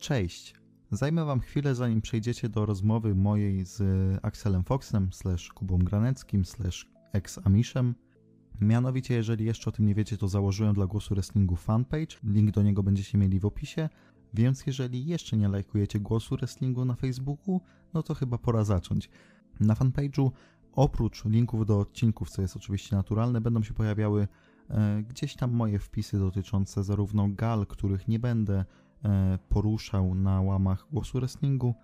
Cześć! Zajmę Wam chwilę, zanim przejdziecie do rozmowy mojej z Axelem Foxem, slash Kubą Graneckim, slash ex-Amiszem. Mianowicie, jeżeli jeszcze o tym nie wiecie, to założyłem dla Głosu Wrestlingu fanpage. Link do niego będziecie mieli w opisie. Więc jeżeli jeszcze nie lajkujecie Głosu Wrestlingu na Facebooku, no to chyba pora zacząć. Na fanpage'u oprócz linków do odcinków, co jest oczywiście naturalne, będą się pojawiały e, gdzieś tam moje wpisy dotyczące zarówno gal, których nie będę poruszał na łamach głosu wrestlingu,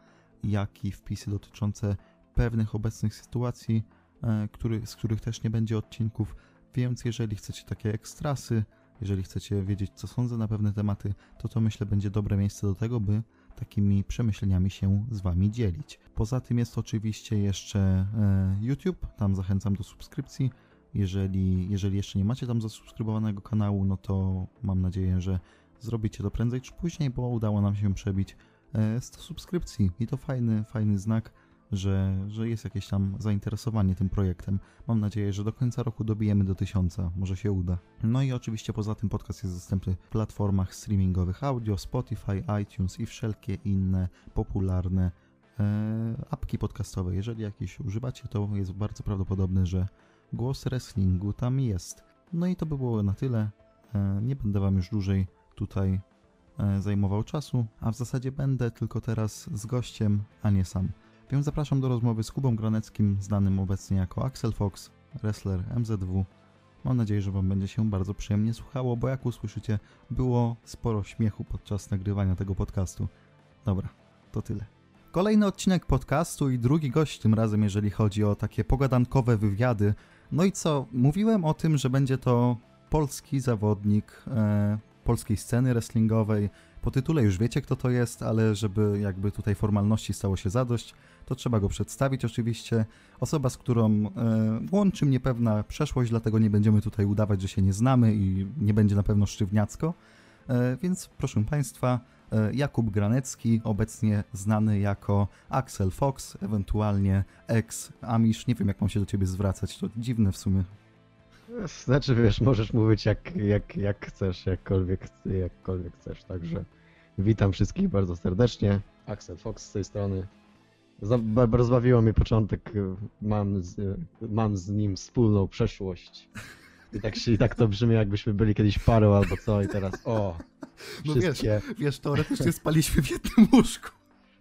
jak i wpisy dotyczące pewnych obecnych sytuacji, e, który, z których też nie będzie odcinków. Więc jeżeli chcecie takie ekstrasy, jeżeli chcecie wiedzieć, co sądzę na pewne tematy, to to myślę będzie dobre miejsce do tego, by takimi przemyśleniami się z Wami dzielić. Poza tym jest oczywiście jeszcze e, YouTube, tam zachęcam do subskrypcji. Jeżeli, jeżeli jeszcze nie macie tam zasubskrybowanego kanału, no to mam nadzieję, że zrobicie to prędzej czy później, bo udało nam się przebić e, 100 subskrypcji i to fajny, fajny znak, że, że jest jakieś tam zainteresowanie tym projektem. Mam nadzieję, że do końca roku dobijemy do tysiąca, może się uda. No i oczywiście poza tym podcast jest dostępny w platformach streamingowych audio, Spotify, iTunes i wszelkie inne popularne e, apki podcastowe. Jeżeli jakieś używacie, to jest bardzo prawdopodobne, że głos wrestlingu tam jest. No i to by było na tyle. E, nie będę Wam już dłużej tutaj e, zajmował czasu, a w zasadzie będę tylko teraz z gościem, a nie sam. Więc zapraszam do rozmowy z Kubą Groneckim, znanym obecnie jako Axel Fox, wrestler MZW. Mam nadzieję, że Wam będzie się bardzo przyjemnie słuchało, bo jak usłyszycie, było sporo śmiechu podczas nagrywania tego podcastu. Dobra, to tyle. Kolejny odcinek podcastu i drugi gość tym razem, jeżeli chodzi o takie pogadankowe wywiady. No i co? Mówiłem o tym, że będzie to polski zawodnik e, polskiej sceny wrestlingowej. Po tytule już wiecie, kto to jest, ale żeby jakby tutaj formalności stało się zadość, to trzeba go przedstawić oczywiście. Osoba, z którą e, łączy mnie pewna przeszłość, dlatego nie będziemy tutaj udawać, że się nie znamy i nie będzie na pewno sztywniacko. E, więc proszę Państwa, e, Jakub Granecki, obecnie znany jako Axel Fox, ewentualnie ex-Amish. Nie wiem, jak mam się do Ciebie zwracać, to dziwne w sumie. Znaczy, wiesz, możesz mówić jak, jak, jak chcesz, jakkolwiek, jakkolwiek chcesz, także witam wszystkich bardzo serdecznie. Axel Fox z tej strony. Rozbawiło mnie początek, mam z, mam z nim wspólną przeszłość. I tak, się, I tak to brzmi, jakbyśmy byli kiedyś parą albo co, i teraz o, No wiesz, wszystkie... wiesz, teoretycznie spaliśmy w jednym łóżku.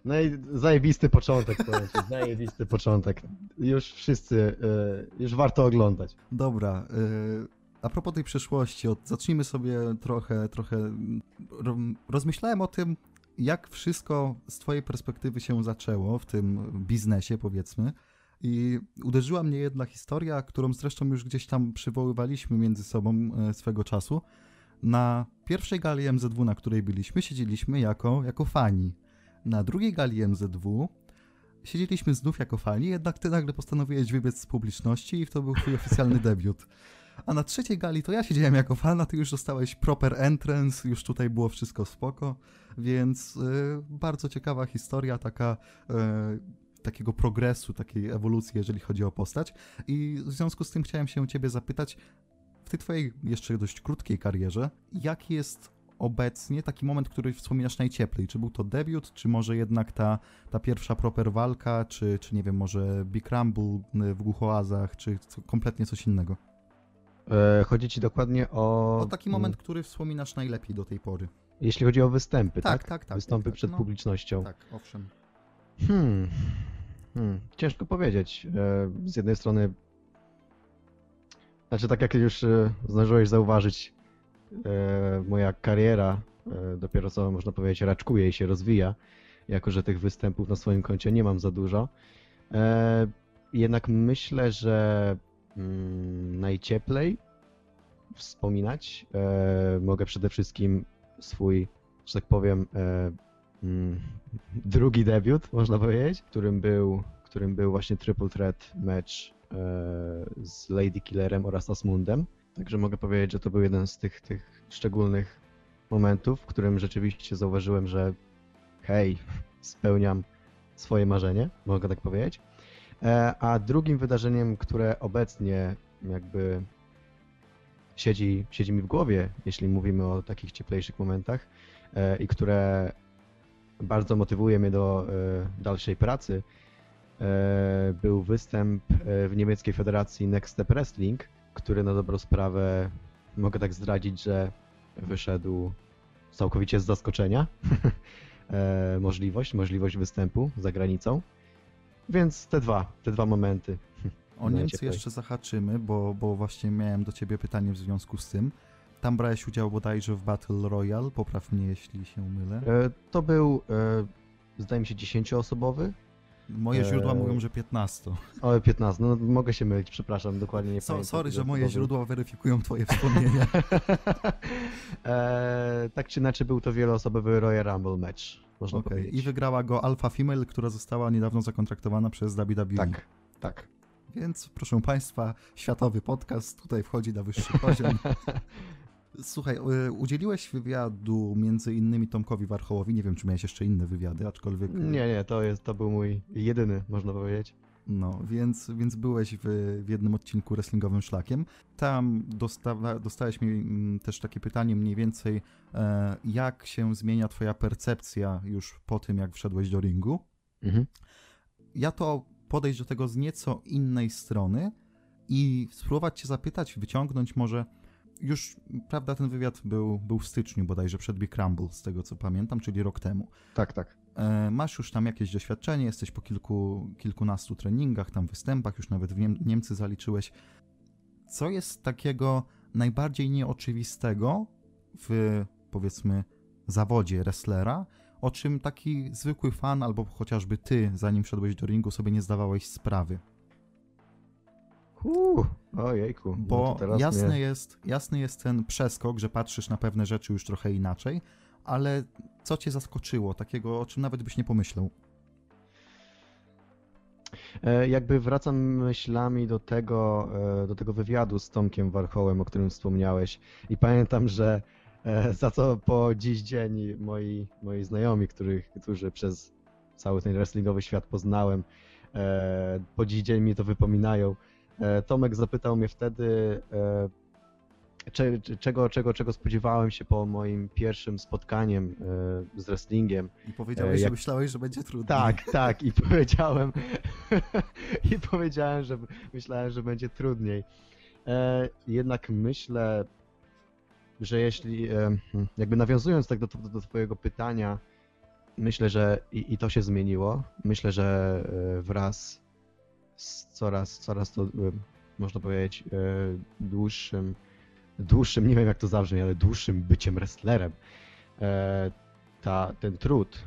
No i zajebisty początek, powiem zajebisty początek. Już wszyscy, y, już warto oglądać. Dobra, y, a propos tej przeszłości, zacznijmy sobie trochę, trochę. Ro, rozmyślałem o tym, jak wszystko z Twojej perspektywy się zaczęło w tym biznesie, powiedzmy. I uderzyła mnie jedna historia, którą zresztą już gdzieś tam przywoływaliśmy między sobą e, swego czasu. Na pierwszej gali MZW, na której byliśmy, siedzieliśmy jako, jako fani. Na drugiej gali MZW siedzieliśmy znów jako fani, jednak ty nagle postanowiłeś wybiec z publiczności i to był twój oficjalny debiut. A na trzeciej gali to ja siedziałem jako fan, a ty już dostałeś proper entrance, już tutaj było wszystko spoko, więc y, bardzo ciekawa historia taka y, takiego progresu, takiej ewolucji, jeżeli chodzi o postać. I w związku z tym chciałem się ciebie zapytać, w tej twojej jeszcze dość krótkiej karierze, jaki jest obecnie taki moment, który wspominasz najcieplej? Czy był to debiut, czy może jednak ta, ta pierwsza proper walka, czy, czy nie wiem, może Big Rumble w Głuchoazach, czy co, kompletnie coś innego? E, Chodzi ci dokładnie o... O taki moment, który wspominasz najlepiej do tej pory. Jeśli chodzi o występy, Tak, tak? tak, tak, Występy tak, tak, przed no. publicznością. Tak, owszem. Hmm. hmm. Ciężko powiedzieć. E, Z jednej strony, znaczy tak jak już e, zdążyłeś zauważyć, moja kariera e, dopiero co można powiedzieć raczkuje i się rozwija, jako że tych występów na swoim koncie nie mam za dużo. E, Jednak myślę, że mm, najcieplej wspominać e, mogę przede wszystkim swój, że tak powiem, e, mm, drugi debiut, można powiedzieć, którym był, którym był właśnie triple threat e, z Lady Killerem oraz Asmundem. Także mogę powiedzieć, że to był jeden z tych, tych szczególnych momentów, w którym rzeczywiście zauważyłem, że hej, spełniam swoje marzenie, mogę tak powiedzieć. E, a drugim wydarzeniem, które obecnie jakby siedzi, siedzi mi w głowie, jeśli mówimy o takich cieplejszych momentach e, i które bardzo motywuje mnie do e, dalszej pracy, był występ w niemieckiej federacji Next Step Wrestling, który na dobrą sprawę mogę tak zdradzić, że wyszedł całkowicie z zaskoczenia. e, możliwość, możliwość występu za granicą. Więc te dwa, te dwa momenty. O Niemcy jeszcze zahaczymy, bo, bo właśnie miałem do ciebie pytanie w związku z tym. Tam brałeś udział bodajże w Battle Royale, popraw mnie jeśli się mylę. E, to był, e, zdaje mi się, 10-osobowy. Moje źródła e, mówią, że 15. O, 15, no mogę się mylić, przepraszam, dokładnie nie So, pamiętam. sorry, że moje źródła weryfikują twoje wspomnienia. e, tak czy inaczej był to wieloosobowy Royal Rumble match, można Okej, powiedzieć. I wygrała go Alpha Female, która została niedawno zakontraktowana przez WWE. Tak, tak. Więc proszę Państwa, światowy podcast tutaj wchodzi na wyższy poziom. Słuchaj, y, udzieliłeś wywiadu między innymi Tomkowi Warchołowi. Nie wiem, czy miałeś jeszcze inne wywiady, aczkolwiek. Nie, nie, to jest, to był mój jedyny, można powiedzieć. No, więc, więc byłeś w, w jednym odcinku wrestlingowym szlakiem. Tam dosta, dostałeś mi mm, też takie pytanie mniej więcej, e, jak się zmienia Twoja percepcja już po tym, jak wszedłeś do ringu. Mhm. ja to podejść do tego z nieco innej strony i spróbować cię zapytać, wyciągnąć może. Już, prawda, ten wywiad był, był w styczniu bodajże przed Big Rumble, z tego co pamiętam, czyli rok temu. Tak, tak. E, masz już tam jakieś doświadczenie, jesteś po kilku, kilkunastu treningach, tam występach, już nawet w Niem- Niemcy zaliczyłeś. Co jest takiego najbardziej nieoczywistego w, powiedzmy, zawodzie wrestlera, o czym taki zwykły fan, albo chociażby ty, zanim szedłeś do ringu, sobie nie zdawałeś sprawy? Uuu, ojejku. no Bo teraz jasny, mnie- jest, jasny jest ten przeskok, że patrzysz na pewne rzeczy już trochę inaczej, ale co cię zaskoczyło, takiego, o czym nawet byś nie pomyślał? E, Jakby wracam myślami do tego, e, do tego wywiadu z Tomkiem Warchołem, o którym wspomniałeś i pamiętam, że e, za co po dziś dzień moi, moi znajomi, których, którzy przez cały ten wrestlingowy świat poznałem, po dziś dzień mi to wypominają. E, Tomek zapytał mnie wtedy, e, cze, cze- czego, czego, czego spodziewałem się po moim pierwszym spotkaniem z wrestlingiem. I powiedziałeś, E, że jak- myślałeś, że będzie trudno. Tak, tak, i powiedziałem, i powiedziałem, że myślałem, że będzie trudniej. Jednak myślę, że jeśli, jakby nawiązując tak do, do, do Twojego pytania, myślę, że i, i to się zmieniło. Myślę, że wraz z coraz, coraz to, można powiedzieć, e, dłuższym, dłuższym, nie wiem jak to zabrzmi, ale dłuższym byciem wrestlerem, e, ta, ten trud,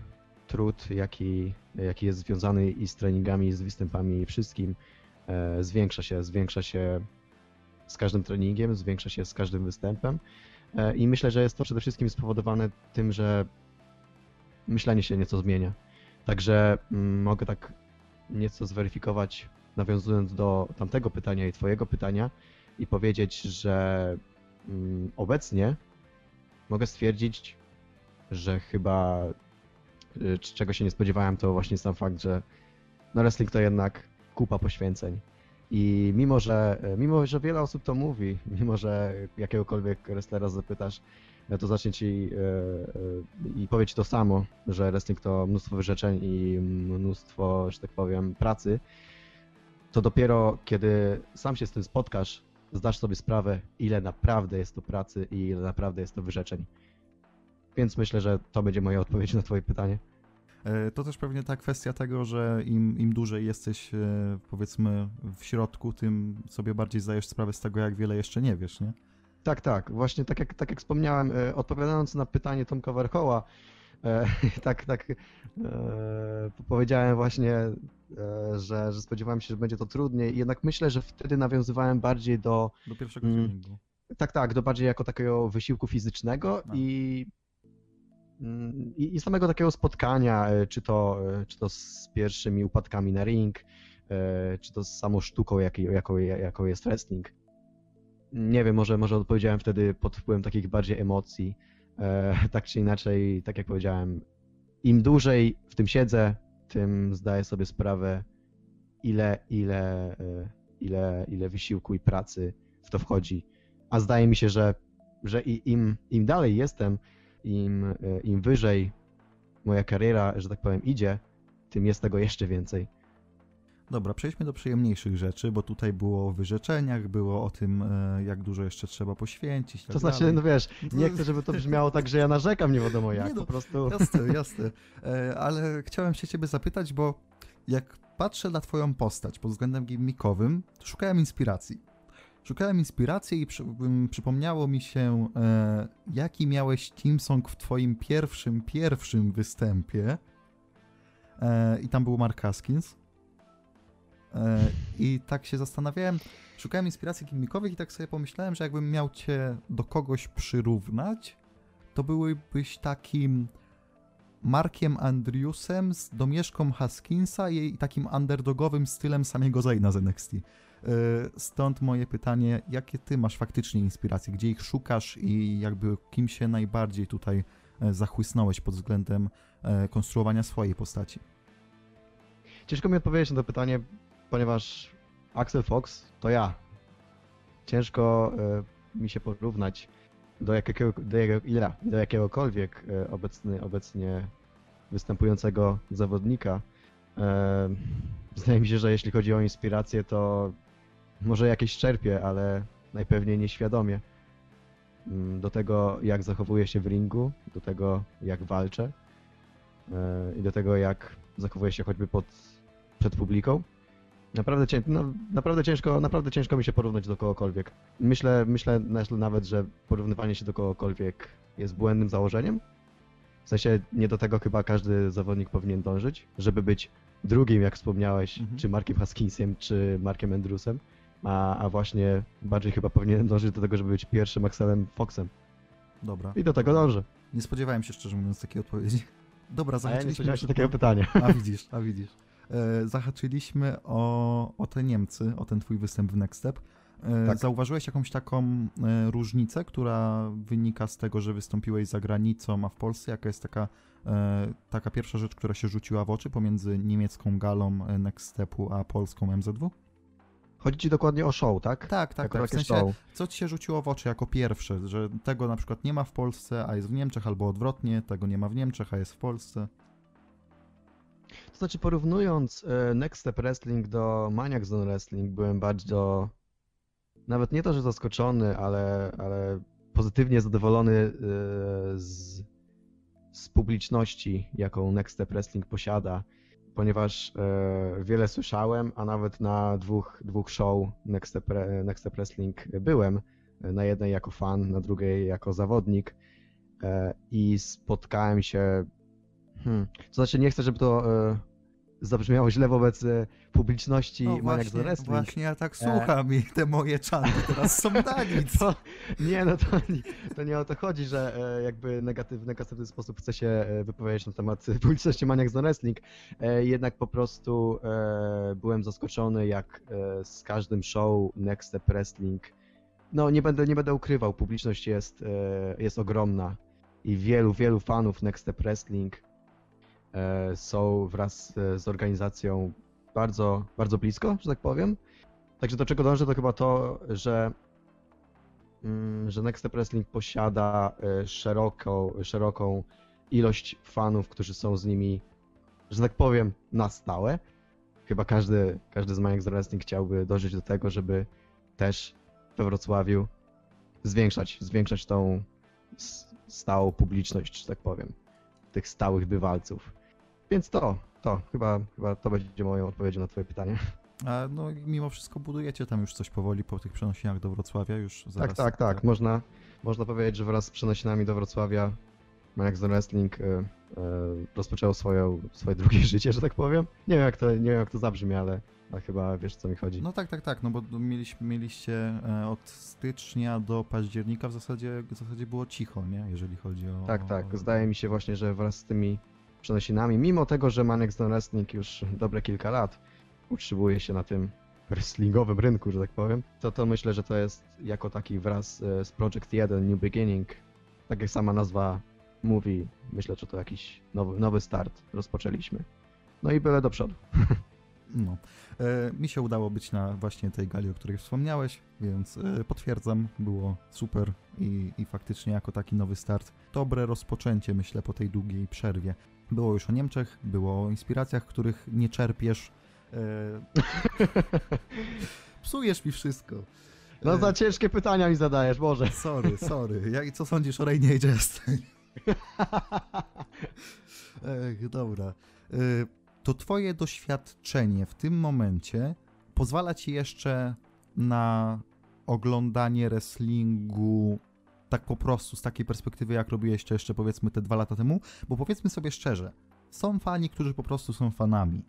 trud, jaki, jaki jest związany i z treningami, i z występami, i wszystkim, e, zwiększa się, zwiększa się z każdym treningiem, zwiększa się z każdym występem. I myślę, że jest to przede wszystkim spowodowane tym, że myślenie się nieco zmienia. Także mm, mogę tak nieco zweryfikować, nawiązując do tamtego pytania i Twojego pytania, i powiedzieć, że mm, obecnie mogę stwierdzić, że chyba y, czego się nie spodziewałem, to właśnie sam fakt, że no wrestling to jednak kupa poświęceń. I mimo, że, mimo, że wiele osób to mówi, mimo, że jakiegokolwiek wrestlera zapytasz, no to zacznie ci e, e, i powie ci to samo, że wrestling to mnóstwo wyrzeczeń i mnóstwo, że tak powiem, pracy, to dopiero kiedy sam się z tym spotkasz, zdasz sobie sprawę, ile naprawdę jest to pracy i ile naprawdę jest to wyrzeczeń. Więc myślę, że to będzie moja odpowiedź na twoje pytanie. E, To też pewnie ta kwestia tego, że im, im dłużej jesteś, e, powiedzmy, w środku, tym sobie bardziej zdajesz sprawę z tego, jak wiele jeszcze nie wiesz, nie? Tak, tak. Właśnie tak jak, tak jak wspomniałem, e, odpowiadając na pytanie Tomka Warchoła, e, tak, tak e, powiedziałem właśnie, e, że, że spodziewałem się, że będzie to trudniej. Jednak myślę, że wtedy nawiązywałem bardziej do, Do pierwszego Mm. treningu. tak, tak, do bardziej jako takiego wysiłku fizycznego No. i, mm, i, samego takiego spotkania, e, czy to, e, czy to z pierwszymi upadkami na ring, czy to z samą sztuką, jaką, jaką, jaką jest wrestling. Nie wiem, może, może odpowiedziałem wtedy pod wpływem takich bardziej emocji. E, tak czy inaczej, tak jak powiedziałem, im dłużej w tym siedzę, tym zdaję sobie sprawę, ile, ile, e, ile, ile wysiłku i pracy w to wchodzi. A zdaje mi się, że, że im, im dalej jestem, im, e, im wyżej moja kariera, że tak powiem, idzie, tym jest tego jeszcze więcej. Dobra, przejdźmy do przyjemniejszych rzeczy, bo tutaj było o wyrzeczeniach, było o tym, e, jak dużo jeszcze trzeba poświęcić. Tak To znaczy, dalej. no wiesz, To- nie chcę, żeby to brzmiało tak, że ja narzekam nie wiadomo jak, Nie no, po prostu... Jasne, jasne. E, Ale chciałem się ciebie zapytać, bo jak patrzę na twoją postać pod względem gimmickowym, to szukałem inspiracji. Szukałem inspiracji i przy, przypomniało mi się, e, jaki miałeś team song w twoim pierwszym, pierwszym występie. E, I tam był Mark Haskins. E, I tak się zastanawiałem, szukałem inspiracji gimmickowych i tak sobie pomyślałem, że jakbym miał cię do kogoś przyrównać, to byłbyś takim Markiem Andrewsem z domieszką Haskinsa i takim underdogowym stylem samego Zayna z NXT. Yy, Stąd moje pytanie, jakie ty masz faktycznie inspiracje, gdzie ich szukasz i jakby kim się najbardziej tutaj e, zachłysnąłeś pod względem e, konstruowania swojej postaci? Ciężko mi odpowiedzieć na to pytanie, ponieważ Axel Fox to ja. Ciężko e, mi się porównać do, jakiego, do, jakiego, do jakiegokolwiek e, obecny, obecnie występującego zawodnika. E, Wydaje mi się, że jeśli chodzi o inspirację, to może jakieś czerpię, ale najpewniej nieświadomie. Mm, Do tego, jak zachowuję się w ringu, do tego, jak walczę i do tego, jak zachowuję się choćby pod, przed publiką. Naprawdę, cię, no, naprawdę, ciężko, naprawdę ciężko mi się porównać do kogokolwiek. Myślę, myślę nawet, że porównywanie się do kogokolwiek jest błędnym założeniem. W sensie nie do tego chyba każdy zawodnik powinien dążyć, żeby być drugim, jak wspomniałeś, Mhm. czy Markiem Haskinsem, czy Markiem Andrewsem, a, a właśnie bardziej chyba powinien dążyć do tego, żeby być pierwszym Axelem Foxem. Dobra. I do tego dążę. Nie spodziewałem się szczerze mówiąc takiej odpowiedzi. Dobra, A ja nie spodziewałem się takiego pytania. A widzisz, a widzisz. E, zahaczyliśmy o, o te Niemcy, o ten twój występ w Next Step. E, Tak. Zauważyłeś jakąś taką e, różnicę, która wynika z tego, że wystąpiłeś za granicą, a w Polsce jaka jest taka, taka pierwsza rzecz, która się rzuciła w oczy pomiędzy niemiecką galą Next Stepu, a polską MZW? Chodzi ci dokładnie o show, tak? Tak, tak, tak. W sensie, show. co ci się rzuciło w oczy jako pierwsze, że tego na przykład nie ma w Polsce, a jest w Niemczech, albo odwrotnie, tego nie ma w Niemczech, a jest w Polsce. To znaczy, porównując e, Next Step Wrestling do Maniac Zone Wrestling, byłem bardzo. Nawet nie to, że zaskoczony, ale, ale pozytywnie zadowolony e, z, z publiczności, jaką Next Step Wrestling posiada, ponieważ e, wiele słyszałem, a nawet na dwóch, dwóch show Next Step, Next Step Wrestling byłem. Na jednej jako fan, na drugiej jako zawodnik. I spotkałem się Hmm. To znaczy nie chcę, żeby to e, zabrzmiało źle wobec e, publiczności No Maniac właśnie, Wrestling. właśnie ja tak słucham i te moje czanty teraz są na nic. To, nie, no to, nie- to nie o to chodzi, że e, jakby negatyw, w negatywny sposób chcę się e, wypowiedzieć na temat e, publiczności Maniac Zone Wrestling. E, jednak po prostu e, byłem zaskoczony, jak e, z każdym show Next Step Wrestling, no nie będę, nie będę ukrywał, publiczność jest, e, jest ogromna i wielu, wielu fanów Next Step Wrestling e, są wraz e, z organizacją bardzo, bardzo blisko, że tak powiem. Także do czego dążę, to chyba to, że, mm, że Next Step Wrestling posiada e, szeroką, szeroką ilość fanów, którzy są z nimi, że tak powiem, na stałe. Chyba każdy, każdy z Maniac Wrestling chciałby dążyć do tego, żeby też we Wrocławiu zwiększać, zwiększać tą stałą publiczność, że tak powiem, tych stałych bywalców. Więc to, to, chyba, chyba to będzie moją odpowiedzią na twoje pytanie. A no i mimo wszystko budujecie tam już coś powoli po tych przenosinach do Wrocławia już zaraz. Tak, tak, tak. Można, można powiedzieć, że wraz z przenosinami do Wrocławia Zone Wrestling e, e, rozpoczęło swoją, swoje drugie życie, że tak powiem. Nie wiem jak to, nie wiem jak to zabrzmi, ale, chyba wiesz co mi chodzi. No tak, tak, tak, no bo mieliśmy, mieliście e, od stycznia do października w zasadzie, w zasadzie było cicho, nie? Jeżeli chodzi o... Tak, tak. Zdaje mi się właśnie, że wraz z tymi przenosinami, mimo tego, że Zone Wrestling już dobre kilka lat utrzymuje się na tym wrestlingowym rynku, że tak powiem, to to myślę, że to jest jako taki wraz e, z Project 1 New Beginning, tak jak sama nazwa mówi, myślę, że to jakiś nowy, nowy start rozpoczęliśmy. No i byle do przodu. No. E, mi się udało być na właśnie tej gali, o której wspomniałeś, więc e, potwierdzam, było super i, i faktycznie jako taki nowy start, dobre rozpoczęcie myślę po tej długiej przerwie. Było już o Niemczech, było o inspiracjach, których nie czerpiesz. E... Psujesz mi wszystko. No E, za ciężkie pytania mi zadajesz, Boże. Sorry, sorry. Jak, co sądzisz o Rainie Justin? Ech, dobra. Y, To twoje doświadczenie w tym momencie pozwala ci jeszcze na oglądanie wrestlingu tak po prostu, z takiej perspektywy, jak robiłeś to jeszcze powiedzmy te dwa lata temu, bo powiedzmy sobie szczerze, są fani, którzy po prostu są fanami,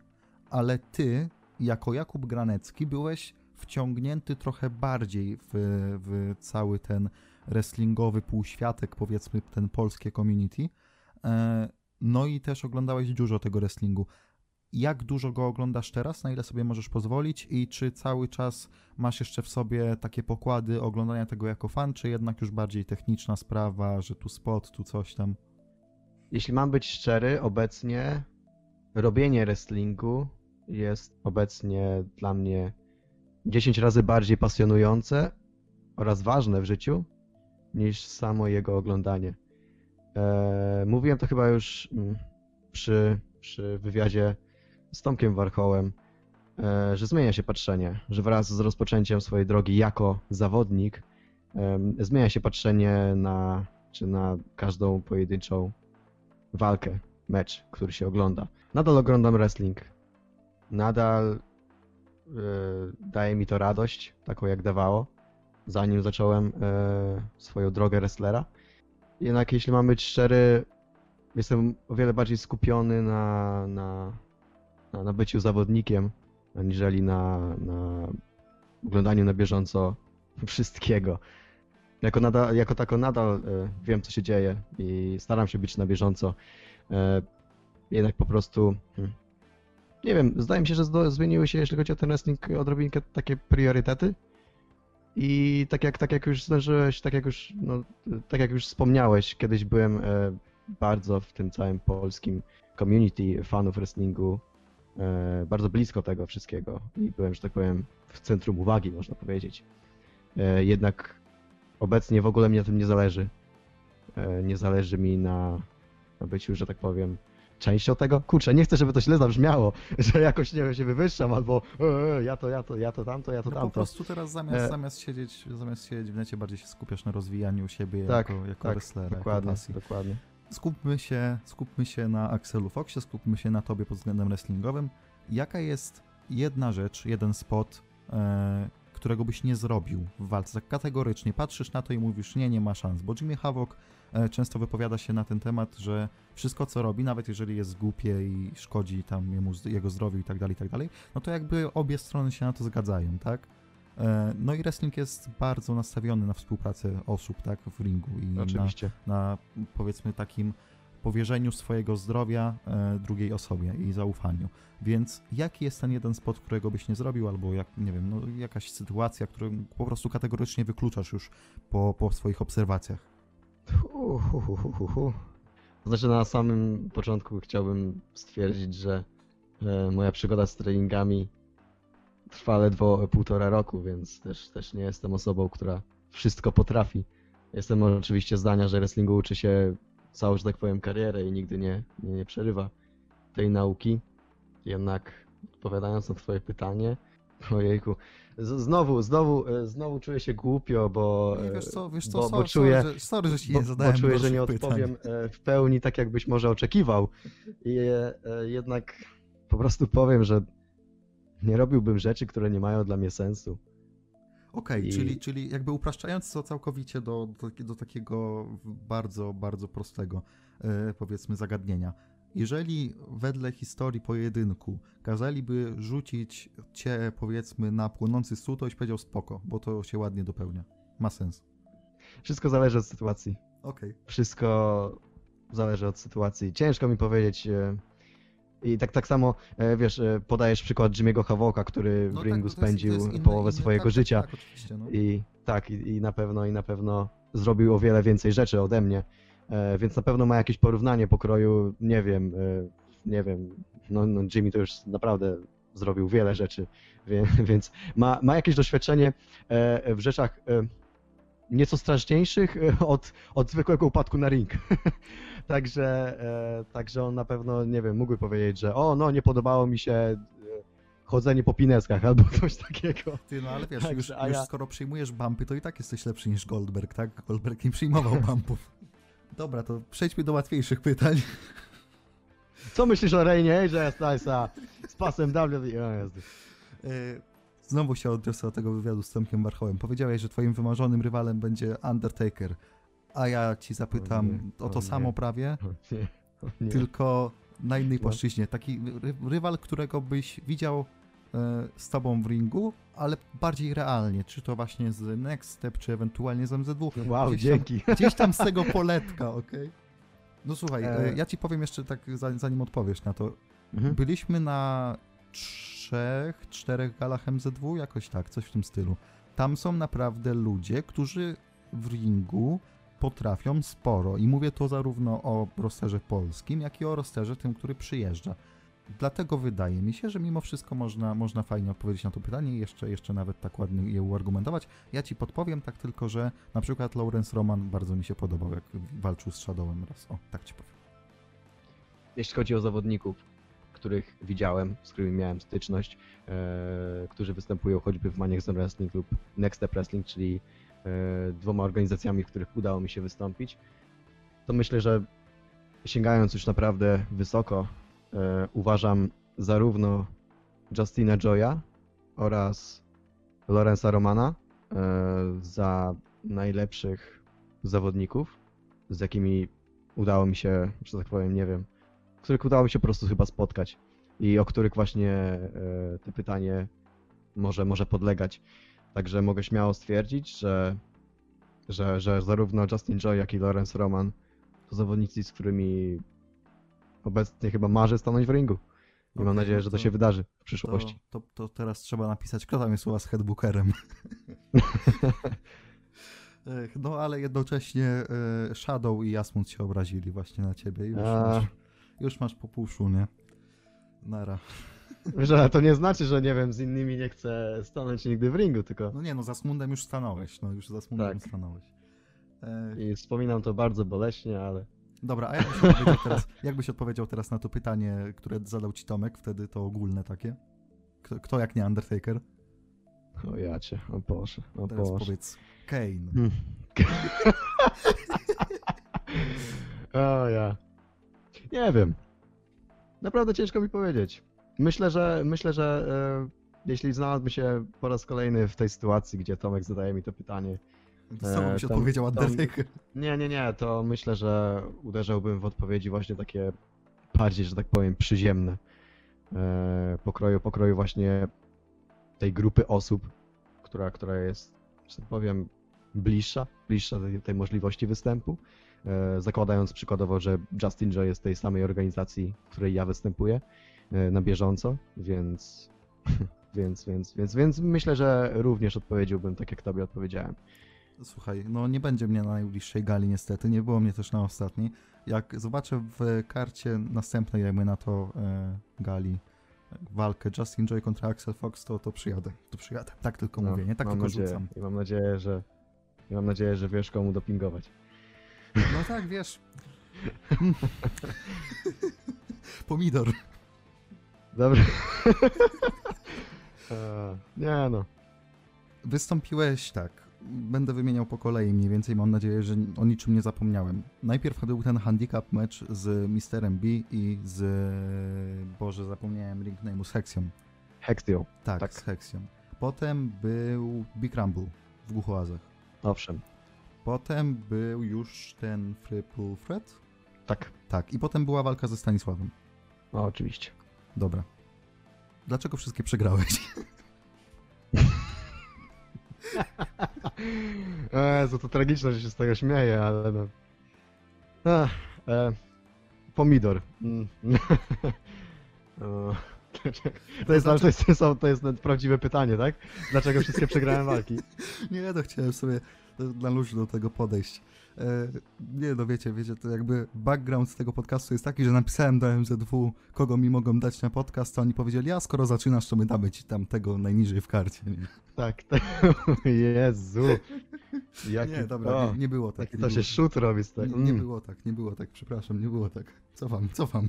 ale ty, jako Jakub Granecki, byłeś wciągnięty trochę bardziej w, w cały ten wrestlingowy półświatek, powiedzmy ten polskie community. E, No i też oglądałeś dużo tego wrestlingu. Jak dużo go oglądasz teraz? Na ile sobie możesz pozwolić? I czy cały czas masz jeszcze w sobie takie pokłady oglądania tego jako fan, czy jednak już bardziej techniczna sprawa, że tu spot, tu coś tam? Jeśli mam być szczery, obecnie robienie wrestlingu jest obecnie dla mnie 10 razy bardziej pasjonujące oraz ważne w życiu niż samo jego oglądanie. Eee, mówiłem to chyba już mm, przy, przy wywiadzie z Tomkiem Warchołem, e, że zmienia się patrzenie, że wraz z rozpoczęciem swojej drogi jako zawodnik zmienia się patrzenie na, czy na każdą pojedynczą walkę, mecz, który się ogląda. Nadal oglądam wrestling. Nadal e, daje mi to radość, taką jak dawało, zanim zacząłem e, swoją drogę wrestlera. Jednak jeśli mam być szczery, jestem o wiele bardziej skupiony na, na, na, na byciu zawodnikiem, aniżeli na, na oglądaniu na bieżąco wszystkiego. Jako, nadal, jako tako nadal e, wiem, co się dzieje i staram się być na bieżąco. E, jednak po prostu. hmm, Nie wiem, zdaje mi się, że zmieniły się, jeśli chodzi o ten wrestling, odrobinkę takie priorytety. I tak jak, tak jak już zdążyłeś, tak jak już, no, tak jak już wspomniałeś, kiedyś byłem e, bardzo w tym całym polskim community fanów wrestlingu, bardzo blisko tego wszystkiego i byłem, że tak powiem, w centrum uwagi, można powiedzieć. E, jednak obecnie w ogóle mi na tym nie zależy. E, nie zależy mi na, na byciu, że tak powiem, częścią tego. Kurczę, nie chcę, żeby to źle zabrzmiało, że jakoś, nie wiem, się wywyższam, albo e, e, ja to, ja to, ja to tamto, ja to No po tamto. prostu teraz zamiast, E. zamiast, siedzieć, zamiast siedzieć w necie, bardziej się skupiasz na rozwijaniu siebie Tak, jako, jako tak, wrestlera, Dokładnie, dokładnie. Skupmy się, skupmy się na Axelu Foxie, skupmy się na tobie pod względem wrestlingowym. Jaka jest jedna rzecz, jeden spot, e, którego byś nie zrobił w walce? Tak kategorycznie patrzysz na to i mówisz, nie, nie ma szans, bo Jimmy Havoc e, często wypowiada się na ten temat, że wszystko co robi, nawet jeżeli jest głupie i szkodzi tam jemu, jego zdrowiu i tak dalej, i tak dalej, no to jakby obie strony się na to zgadzają, tak? E, No i wrestling jest bardzo nastawiony na współpracę osób, tak, w ringu i na, Oczywiście. na powiedzmy takim powierzeniu swojego zdrowia e, drugiej osobie i zaufaniu. Więc jaki jest ten jeden spot, którego byś nie zrobił, albo jak, nie wiem, no, jakaś sytuacja, którą po prostu kategorycznie wykluczasz już po, po swoich obserwacjach? Znaczy na samym początku chciałbym stwierdzić, że moja przygoda z treningami trwa ledwo półtora roku, więc też, też nie jestem osobą, która wszystko potrafi. Jestem oczywiście zdania, że wrestlingu uczy się całą, że tak powiem, karierę i nigdy nie, nie, nie przerywa tej nauki. Jednak odpowiadając na twoje pytanie, ojejku, znowu, znowu, e, znowu czuję się głupio, bo... Nie, e, wiesz co, wiesz co, bo- czuję- sorry, że, sorry, nie zadałem bo czuję, że nie pytań. odpowiem e, w pełni tak, jakbyś może oczekiwał. I jednak po prostu powiem, że nie robiłbym rzeczy, które nie mają dla mnie sensu. Okej, I- czyli, czyli jakby upraszczając to całkowicie do, do, do takiego bardzo, bardzo prostego, e, powiedzmy, zagadnienia. Jeżeli wedle historii pojedynku kazaliby rzucić cię, powiedzmy, na płonący stół, to byś powiedział spoko, bo to się ładnie dopełnia. Ma sens. Wszystko zależy od sytuacji. Okej. Wszystko zależy od sytuacji. Ciężko mi powiedzieć. e, I tak, tak samo, e, wiesz, e, podajesz przykład Jimmy'ego Havoka, który w No ringu tak, jest- spędził jest inny- połowę inny- swojego tak, życia. Tak, no. I tak, i, i na pewno, i na pewno zrobił o wiele więcej rzeczy ode mnie, e, więc na pewno ma jakieś porównanie pokroju, nie wiem, e, nie wiem, no, no Jimmy to już naprawdę zrobił wiele rzeczy, wie, więc ma, ma jakieś doświadczenie e, w rzeczach nieco straszniejszych od, od zwykłego upadku na ring. Także, e, także on na pewno, nie wiem, mógłby powiedzieć, że o, no nie podobało mi się e, chodzenie po pineskach albo coś takiego. Ty, no ale wiesz, już, a już ja- skoro przyjmujesz bumpy, to i tak jesteś lepszy niż Goldberg, tak? Goldberg nie przyjmował bumpów. Dobra, to przejdźmy do łatwiejszych pytań. Co myślisz o Reinie AJ Stylesa z pasem WWE? Znowu się odniosę do tego wywiadu z Tomkiem Warchołem. Powiedziałeś, że twoim wymarzonym rywalem będzie Undertaker. A ja ci zapytam O nie, o o to nie. samo prawie, nie, tylko na innej No. płaszczyźnie. Taki ry rywal, którego byś widział e, z tobą w ringu, ale bardziej realnie. Czy to właśnie z Next Step, czy ewentualnie z MZW. Wow, Gdzieś tam- dzięki. Gdzieś tam z tego poletka, okej? No słuchaj, E. e, ja ci powiem jeszcze tak, za- zanim odpowiesz na to. Mhm. Byliśmy na trzech, czterech galach MZW, jakoś tak, coś w tym stylu. Tam są naprawdę ludzie, którzy w ringu potrafią sporo. I mówię to zarówno o rosterze polskim, jak i o rosterze tym, który przyjeżdża. Dlatego wydaje mi się, że mimo wszystko można, można fajnie odpowiedzieć na to pytanie i jeszcze, jeszcze nawet tak ładnie je uargumentować. Ja ci podpowiem tak tylko, że na przykład Lawrence Roman bardzo mi się podobał, jak walczył z Shadowem raz. O, tak ci powiem. Jeśli chodzi o zawodników, których widziałem, z którymi miałem styczność, e, którzy występują choćby w Maniacs Wrestling lub Next Step Wrestling, czyli dwoma organizacjami, w których udało mi się wystąpić, to myślę, że sięgając już naprawdę wysoko, e, uważam zarówno Justina Joya oraz Lorenza Romana e, za najlepszych zawodników, z jakimi udało mi się, że tak powiem, nie wiem, których udało mi się po prostu chyba spotkać i o których właśnie e, to pytanie może, może podlegać. Także mogę śmiało stwierdzić, że, że, że zarówno Justin Joy, jak i Lawrence Roman to zawodnicy, z którymi obecnie chyba marzę stanąć w ringu. I mam Okej, nadzieję, no że to to- się wydarzy w To, przyszłości. to, to teraz trzeba napisać, kto tam jest u was headbookerem. No ale jednocześnie e, Shadow i Jasmund się obrazili właśnie na ciebie. Już, A. masz, już masz po półszu, nie? Nara. Że to nie znaczy, że nie wiem, z innymi nie chcę stanąć nigdy w ringu, tylko No nie, no za Smundem już stanąłeś, no już za Smundem Tak. stanąłeś. E, i wspominam to bardzo boleśnie, ale dobra, a jakbyś odpowiedział, teraz, jakbyś odpowiedział teraz na to pytanie, które zadał ci Tomek, wtedy to ogólne takie? Kto, kto jak nie Undertaker? o jacie, o Boże, o Teraz Boże. powiedz Kane. Hmm. o ja. Nie wiem. Naprawdę ciężko mi powiedzieć. Myślę, że myślę, że e, jeśli znalazłbym się po raz kolejny w tej sytuacji, gdzie Tomek zadaje mi to pytanie. Tobą E, byś odpowiedział Undertaker. Nie, nie, nie, to myślę, że uderzałbym w odpowiedzi właśnie takie bardziej, że tak powiem, przyziemne. E, pokroju, pokroju właśnie tej grupy osób, która, która jest, że tak powiem, bliższa, bliższa tej, tej możliwości występu. E, zakładając przykładowo, że Justin Joy jest tej samej organizacji, w której ja występuję na bieżąco, więc, więc, więc, więc, więc myślę, że również odpowiedziałbym tak, jak tobie odpowiedziałem. Słuchaj, no nie będzie mnie na najbliższej gali niestety, nie było mnie też na ostatniej. Jak zobaczę w karcie następnej, jakby na to e, gali e, walkę Justin Joy kontra Axel Fox, to, to przyjadę, to przyjadę. Tak tylko No, mówię, nie? Tak tylko nadzieję. rzucam. I mam nadzieję, że i mam nadzieję, że wiesz komu dopingować. No tak, wiesz. Pomidor. Dobrze. E, nie no. Wystąpiłeś tak. Będę wymieniał po kolei mniej więcej. Mam nadzieję, że o niczym nie zapomniałem. Najpierw był ten handicap mecz z Misterem B i z. Boże, zapomniałem ring name'u z Hexią. Hextio. Tak, Tak. z Hexią. Potem był Big Rumble w dwóch oazach. Owszem. Potem był już ten Triple Threat. Tak. Tak, i potem była walka ze Stanisławem. No, oczywiście. Dobra. Dlaczego wszystkie przegrałeś? Jezu, to tragiczne, że się z tego śmieję, ale no. Ach, e, pomidor. Mm. To, jest, to, jest, to, jest, to prawdziwe pytanie, tak? Dlaczego wszystkie przegrałem walki? Nie, no chciałem sobie na luźno do tego podejść. E, nie, no wiecie, wiecie, to jakby background tego podcastu jest taki, że napisałem do MZW, kogo mi mogą dać na podcast, to oni powiedzieli, a skoro zaczynasz, to my damy ci tam tego najniżej w karcie. Nie? Tak, tak. Jezu. Jaki, Nie, dobra, o, nie, nie było tak. Jaki to się było. szut robi z tego. Nie, nie było tak, nie było tak, przepraszam, nie było tak. Cofam, cofam.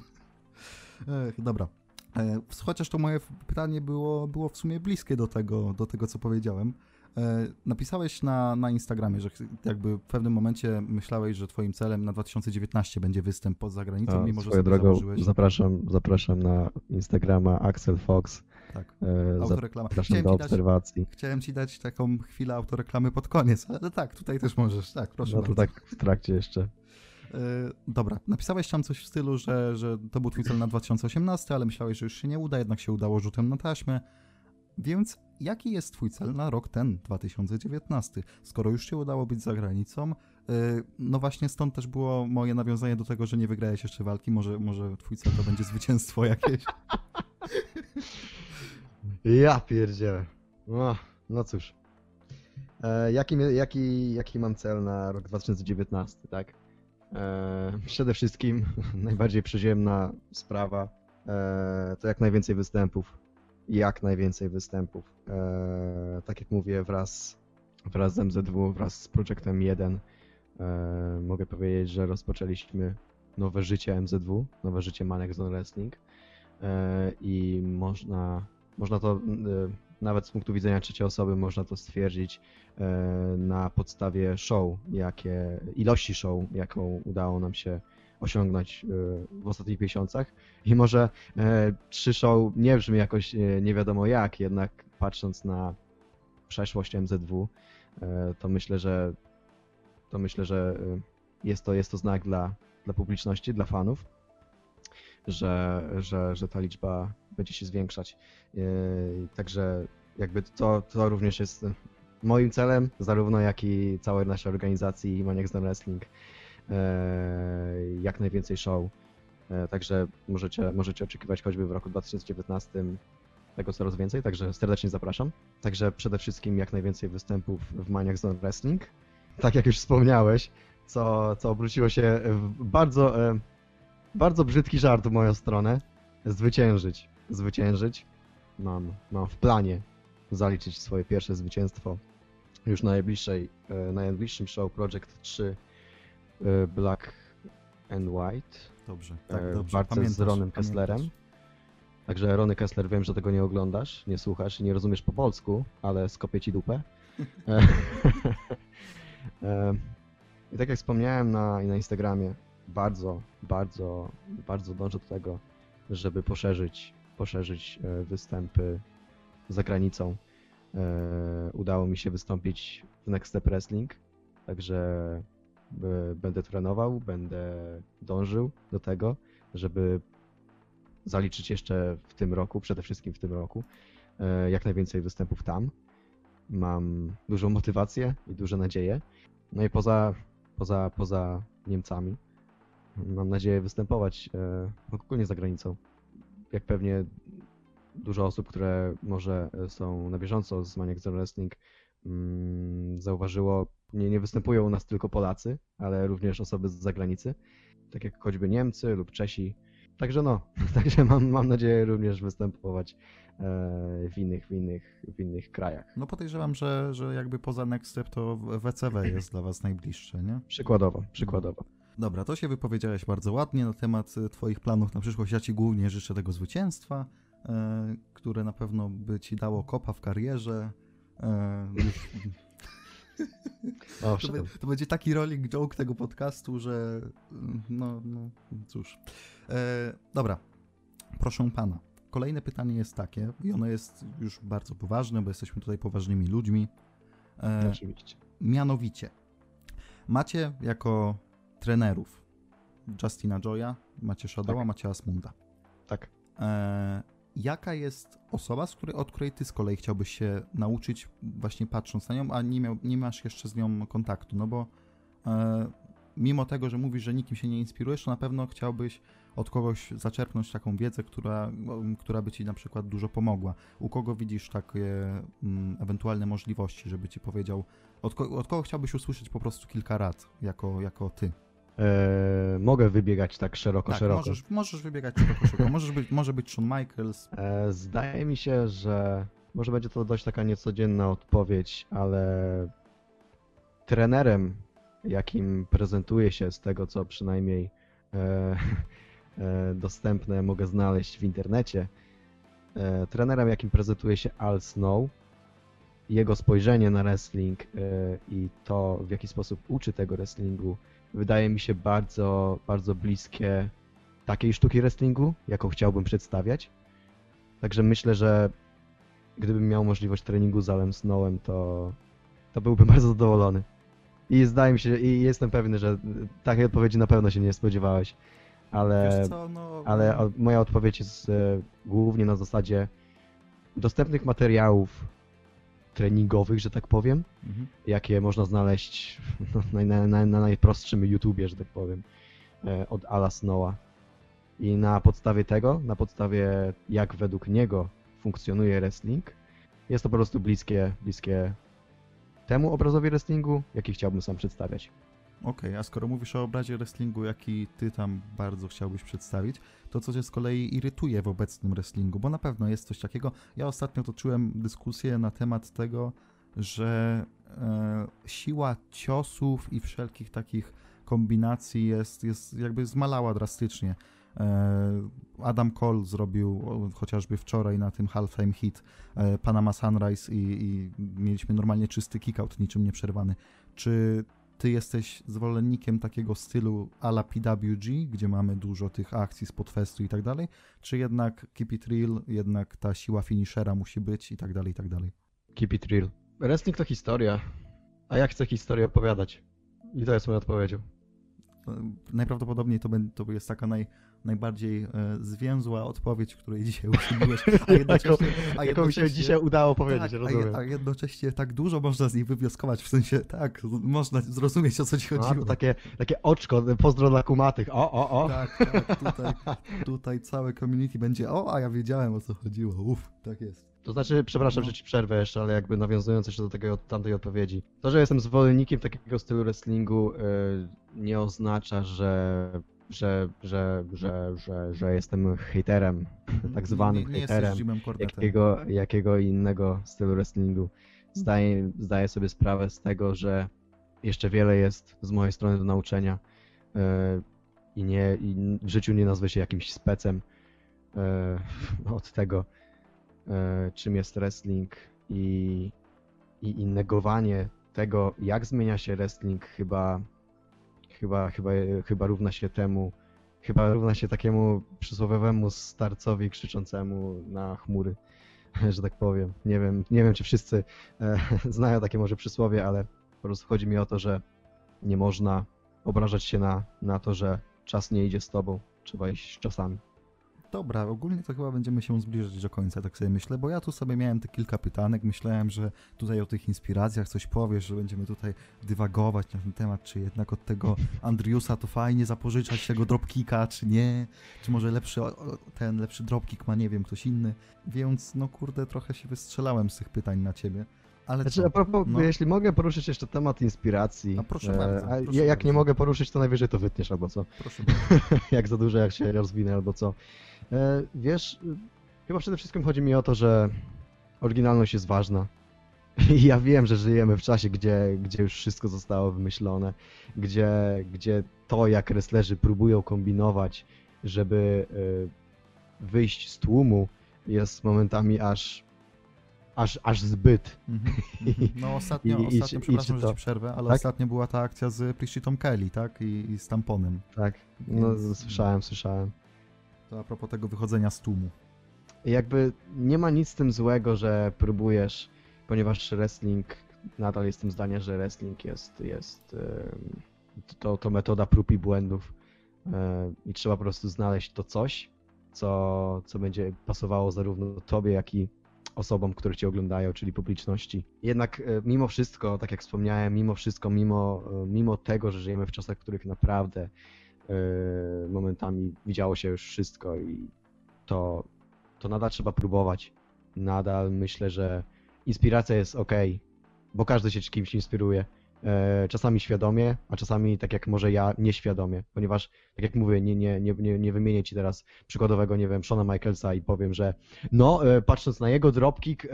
Ech, dobra. E, chociaż to moje pytanie było, było w sumie bliskie do tego, do tego co powiedziałem. E, napisałeś na, na Instagramie, że jakby w pewnym momencie myślałeś, że twoim celem na 2019 będzie występ poza granicą, A, mimo że sobie drogą założyłeś... zapraszam, zapraszam na Instagrama Axel Fox. Tak, E, autoreklama. zapraszam Chciałem do ci, dać, obserwacji. chciałem ci dać taką chwilę autoreklamy pod koniec, ale tak, tutaj też możesz, tak, proszę No to bardzo. tak w trakcie jeszcze. E, dobra, napisałeś tam coś w stylu, że, że to był twój cel na 2018, ale myślałeś, że już się nie uda, jednak się udało rzutem na taśmę. Więc jaki jest twój cel na rok ten, 2019? Skoro już się udało być za granicą, e, no właśnie stąd też było moje nawiązanie do tego, że nie wygrałeś jeszcze walki, może, może twój cel to będzie zwycięstwo jakieś. Ja pierdzielę. No, no cóż. E, jaki, jaki, jaki mam cel na rok 2019, tak? E, przede wszystkim najbardziej przyziemna sprawa e, to jak najwięcej występów. Jak najwięcej występów. E, tak jak mówię, wraz, wraz z MZW, wraz z Projektem 1 e, mogę powiedzieć, że rozpoczęliśmy nowe życie MZW, nowe życie Manek Zone Wrestling e, i można można to nawet z punktu widzenia trzeciej osoby można to stwierdzić na podstawie show, jakie, ilości show, jaką udało nam się osiągnąć y, w ostatnich miesiącach. I może e, trzy show nie brzmi jakoś e, nie wiadomo jak, jednak patrząc na przeszłość MZW, e, to myślę, że to myślę, że jest to, jest to znak dla, dla publiczności, dla fanów, że, że, że ta liczba będzie się zwiększać. Także jakby to, to również jest moim celem, zarówno jak i całej naszej organizacji Maniacs Wrestling. Yy, Jak najwięcej show. Yy, Także możecie, możecie oczekiwać choćby w roku 2019 tego coraz więcej, także serdecznie zapraszam. Także przede wszystkim jak najwięcej występów w Maniacs Done Wrestling. Tak jak już wspomniałeś, co, co obróciło się w bardzo, e, bardzo brzydki żart w moją stronę. Zwyciężyć. Zwyciężyć. Mam, mam w planie zaliczyć swoje pierwsze zwycięstwo już na najbliższej, e, na najbliższym show Project 3 e, Black and White. Dobrze, tak, E, dobrze. walce z Ronem pamiętasz. Kesslerem. Także Rony Kessler, wiem, że tego nie oglądasz, nie słuchasz i nie rozumiesz po polsku, ale skopię ci dupę. E, e, I tak jak wspomniałem na, na Instagramie, bardzo, bardzo, bardzo dążę do tego, żeby poszerzyć, poszerzyć e, występy za granicą. E, Udało mi się wystąpić w Next Step Wrestling, także e, będę trenował, będę dążył do tego, żeby zaliczyć jeszcze w tym roku, przede wszystkim w tym roku, e, jak najwięcej występów tam. Mam dużą motywację i duże nadzieje. No i poza, poza, poza Niemcami mam nadzieję występować e, ogólnie za granicą. Jak pewnie dużo osób, które może e, są na bieżąco z Maniac Zone Wrestling mm, zauważyło, nie, nie występują u nas tylko Polacy, ale również osoby z zagranicy, tak jak choćby Niemcy lub Czesi. Także no, także mam, mam nadzieję również występować e, w innych, w innych, w innych krajach. No podejrzewam, że, że jakby poza Next Step to WCW jest dla was najbliższe, nie? Przykładowo, przykładowo. Dobra, to się wypowiedziałeś bardzo ładnie na temat e, Twoich planów na przyszłość. Ja Ci głównie życzę tego zwycięstwa, e, które na pewno by Ci dało kopa w karierze. Już, to, to będzie taki rolling joke tego podcastu, że no, no cóż. E, dobra, proszę Pana. Kolejne pytanie jest takie, i ono jest już bardzo poważne, bo jesteśmy tutaj poważnymi ludźmi. E, Oczywiście. Mianowicie, macie jako trenerów Justina Joya, macie Shadowa, Tak. macie Asmunda. Tak. E, jaka jest osoba, z której, od której ty z kolei chciałbyś się nauczyć, właśnie patrząc na nią, a nie, miał, nie masz jeszcze z nią kontaktu? No bo e, mimo tego, że mówisz, że nikim się nie inspirujesz, to na pewno chciałbyś od kogoś zaczerpnąć taką wiedzę, która, która by ci na przykład dużo pomogła. U kogo widzisz takie mm, ewentualne możliwości, żeby ci powiedział, od, ko- od kogo chciałbyś usłyszeć po prostu kilka rad, jako, jako ty? E, mogę wybiegać tak szeroko, tak, szeroko. możesz, możesz wybiegać szeroko, szeroko. Możesz być, może być Shawn Michaels, E, Zdaje mi się, że może będzie to dość taka niecodzienna odpowiedź, ale trenerem, jakim prezentuje się z tego, co przynajmniej e, e, dostępne mogę znaleźć w internecie, trenerem, jakim prezentuje się Al Snow, jego spojrzenie na wrestling i to, w jaki sposób uczy tego wrestlingu, wydaje mi się bardzo, bardzo bliskie takiej sztuki wrestlingu, jaką chciałbym przedstawiać. Także myślę, że gdybym miał możliwość treningu z Alem Snowem, to, to byłbym bardzo zadowolony. I zdaje mi się, i jestem pewny, że takiej odpowiedzi na pewno się nie spodziewałeś, ale, co, no, ale o- moja odpowiedź jest e, głównie na zasadzie dostępnych materiałów treningowych, że tak powiem, Mhm. jakie można znaleźć na, na, na, na najprostszym YouTubie, że tak powiem, e, od Ala Snowa. I na podstawie tego, na podstawie jak według niego funkcjonuje wrestling, jest to po prostu bliskie, bliskie temu obrazowi wrestlingu, jaki chciałbym sam przedstawiać. Okej, a skoro mówisz o obrazie wrestlingu, jaki ty tam bardzo chciałbyś przedstawić, to co cię z kolei irytuje w obecnym wrestlingu? Bo na pewno jest coś takiego. Ja ostatnio toczyłem dyskusję na temat tego, że e, siła ciosów i wszelkich takich kombinacji jest, jest jakby zmalała drastycznie. E, Adam Cole zrobił chociażby wczoraj na tym halftime hit e, Panama Sunrise i, i mieliśmy normalnie czysty kickout, niczym nieprzerwany. Czy ty jesteś zwolennikiem takiego stylu ala PWG, gdzie mamy dużo tych akcji z podfestu i tak dalej, czy jednak keep it real, jednak ta siła finishera musi być i tak dalej, i tak dalej? Keep it real. Wrestling to historia, a ja chcę historię opowiadać. I to jest moja odpowiedzią. E, Najprawdopodobniej to, ben- to jest taka naj, najbardziej e, zwięzła odpowiedź, której dzisiaj uczyniłeś, a jednocześnie... a Jaką mi się dzisiaj udało powiedzieć, tak, a, rozumiem. a jednocześnie tak dużo można z niej wywnioskować, w sensie tak, można zrozumieć o co ci A, chodziło. to takie, takie oczko, pozdro dla kumatych. O, o, o. Tak, tak, tutaj, tutaj całe community będzie, o, a ja wiedziałem o co chodziło, uff, tak jest. To znaczy, przepraszam, No. że ci przerwę jeszcze, ale jakby nawiązując jeszcze do tego, tamtej odpowiedzi. To, że jestem zwolennikiem takiego stylu wrestlingu, y, nie oznacza, że, że, że, że, że, że jestem hejterem, tak zwanym nie, nie, Cornettem. jakiego, jakiego innego stylu wrestlingu. Zdaję, zdaję sobie sprawę z tego, że jeszcze wiele jest z mojej strony do nauczenia y, i, nie, i w życiu nie nazwę się jakimś specem y, od tego, e, czym jest wrestling i, i, i negowanie tego, jak zmienia się wrestling, chyba, chyba, chyba, chyba równa się temu, chyba równa się takiemu przysłowiowemu starcowi krzyczącemu na chmury, że tak powiem. Nie wiem, nie wiem czy wszyscy e, znają takie może przysłowie, ale po prostu chodzi mi o to, że nie można obrażać się na, na to, że czas nie idzie z tobą, trzeba iść czasami. Dobra, ogólnie to chyba będziemy się zbliżać do końca, tak sobie myślę, bo ja tu sobie miałem te kilka pytanek, myślałem, że tutaj o tych inspiracjach coś powiesz, że będziemy tutaj dywagować na ten temat, czy jednak od tego Andriusa to fajnie zapożyczać tego dropkicka, czy nie, czy może lepszy, ten lepszy dropkick ma, nie wiem, ktoś inny, więc no kurde, trochę się wystrzelałem z tych pytań na ciebie, ale Znaczy, co? a propos, No. jeśli mogę poruszyć jeszcze temat inspiracji. A proszę e, bardzo, proszę ja- jak nie bardzo. mogę poruszyć, to najwyżej to wytniesz albo co. Proszę bardzo. jak za dużo, jak się rozwinę albo co. E, wiesz, y, chyba przede wszystkim chodzi mi o to, że oryginalność jest ważna. I ja wiem, że żyjemy w czasie, gdzie, gdzie już wszystko zostało wymyślone, gdzie, gdzie to, jak wrestlerzy próbują kombinować, żeby y, wyjść z tłumu, jest momentami aż, aż, aż zbyt. Mhm, mhm. No ostatnio, I- i ostatnio i przepraszam, czy że ci przerwę, ale tak? ostatnio była ta akcja z Prishitą Kelly, tak? I, i z tamponem. Tak, no Więc- słyszałem, słyszałem. To a propos tego wychodzenia z tłumu. jakby nie ma nic z tym złego, że próbujesz, ponieważ wrestling, nadal jestem zdania, że wrestling jest, jest to, to metoda prób i błędów i trzeba po prostu znaleźć to coś, co, co będzie pasowało zarówno tobie, jak i osobom, które cię oglądają, czyli publiczności. Jednak e, mimo wszystko, tak jak wspomniałem, mimo wszystko, mimo, e, mimo tego, że żyjemy w czasach, w których naprawdę momentami widziało się już wszystko i to, to nadal trzeba próbować. Nadal myślę, że inspiracja jest ok, bo każdy się kimś inspiruje czasami świadomie, a czasami tak jak może ja nieświadomie, ponieważ tak jak mówię, nie, nie, nie, nie, wymienię ci teraz przykładowego, nie wiem, Shona Michaelsa i powiem, że no, e, patrząc na jego dropkick, e,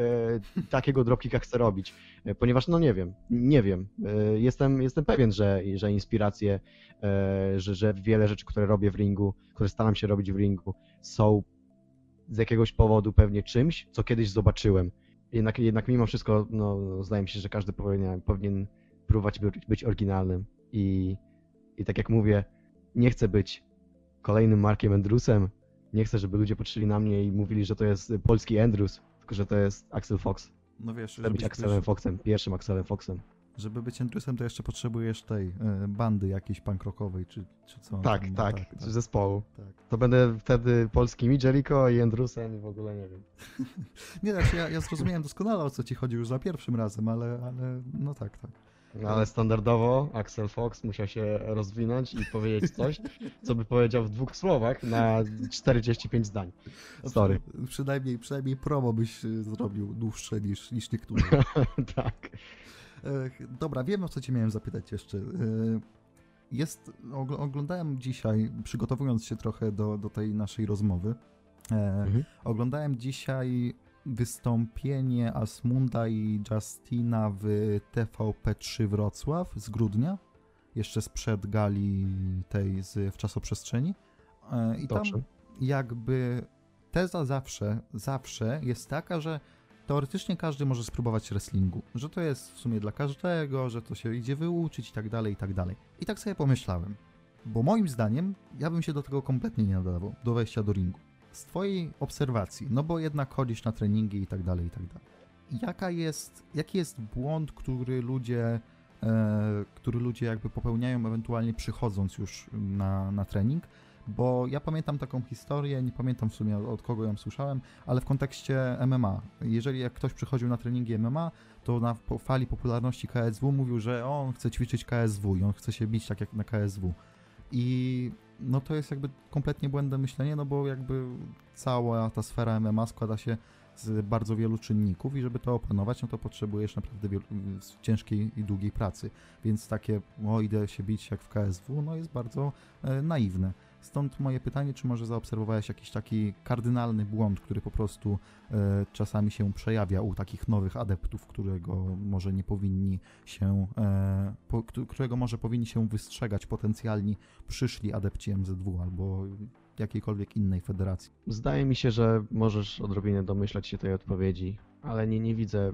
takiego dropkicka chcę robić, e, ponieważ no nie wiem, nie wiem. E, Jestem, jestem pewien, że, że inspiracje, e, że, że wiele rzeczy, które robię w ringu, które staram się robić w ringu, są z jakiegoś powodu pewnie czymś, co kiedyś zobaczyłem. Jednak, jednak mimo wszystko, no, zdaje mi się, że każdy powinien, powinien próbować być, oryginalnym. I, I tak jak mówię, nie chcę być kolejnym Markiem Andrewsem. Nie chcę, żeby ludzie patrzyli na mnie i mówili, że to jest polski Andrews, tylko że to jest Axel Fox. No wiesz, Chcę być Axelem Foxem, pierwszym Axelem Foxem. żeby być Andrewsem, to jeszcze potrzebujesz tej e, bandy jakiejś punk rockowej, czy, czy co Tak, tam ma, tak, tak, tak, zespołu. tak. To będę wtedy polskim i Jericho i Andrewsem i w ogóle nie wiem. Nie, znaczy ja, ja zrozumiałem doskonale o co ci chodzi już za pierwszym razem, ale, ale no tak, tak. No, ale standardowo Axel Fox musiał się rozwinąć i powiedzieć coś, co by powiedział w dwóch słowach na 45 zdań. Sorry. Przynajmniej, przynajmniej promo byś e, zrobił dłuższe niż, niż niektórzy. tak. E, Dobra, wiem o co cię miałem zapytać jeszcze. E, Jest, ogl- oglądałem dzisiaj, przygotowując się trochę do, do tej naszej rozmowy, e, Mhm. oglądałem dzisiaj wystąpienie Asmunda i Justina w TVP3 Wrocław z grudnia, jeszcze sprzed gali tej z, w czasoprzestrzeni. E, I tam Dobrze. jakby teza zawsze, zawsze jest taka, że teoretycznie każdy może spróbować wrestlingu, że to jest w sumie dla każdego, że to się idzie wyuczyć i tak dalej, i tak dalej. I tak sobie pomyślałem, bo moim zdaniem ja bym się do tego kompletnie nie nadawał, do wejścia do ringu. Z twojej obserwacji, no bo jednak chodzisz na treningi i tak dalej, i tak dalej. Jaka jest, jaki jest błąd, który ludzie, e, który ludzie jakby popełniają ewentualnie przychodząc już na, na trening, bo ja pamiętam taką historię, nie pamiętam w sumie od kogo ją słyszałem, ale w kontekście MMA. Jeżeli jak ktoś przychodził na treningi MMA, to na fali popularności KSW mówił, że on chce ćwiczyć KSW i on chce się bić tak jak na KSW. I no to jest jakby kompletnie błędne myślenie, no bo jakby cała ta sfera MMA składa się z bardzo wielu czynników i żeby to opanować, no to potrzebujesz naprawdę wielu, ciężkiej i długiej pracy. Więc takie, o idę się bić jak w KSW, no jest bardzo e, naiwne. Stąd moje pytanie, czy może zaobserwowałeś jakiś taki kardynalny błąd, który po prostu e, czasami się przejawia u takich nowych adeptów, którego może nie powinni się, e, po, któ- którego może powinni się wystrzegać potencjalni przyszli adepci MZW albo jakiejkolwiek innej federacji. Zdaje mi się, że możesz odrobinę domyślać się tej odpowiedzi, ale nie, nie widzę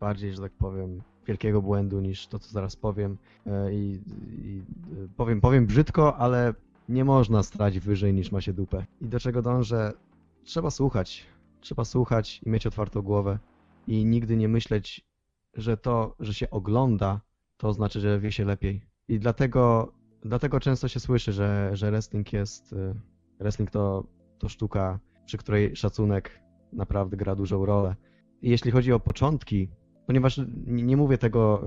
bardziej, że tak powiem, wielkiego błędu niż to, co zaraz powiem. E, I, i powiem, powiem brzydko, ale nie można strać wyżej niż ma się dupę. I do czego dążę? Trzeba słuchać. Trzeba słuchać i mieć otwartą głowę i nigdy nie myśleć, że to, że się ogląda, to znaczy, że wie się lepiej. I dlatego, dlatego często się słyszy, że, że wrestling jest. e, Wrestling to, to sztuka, przy której szacunek naprawdę gra dużą rolę. I jeśli chodzi o początki, ponieważ nie, mówię tego,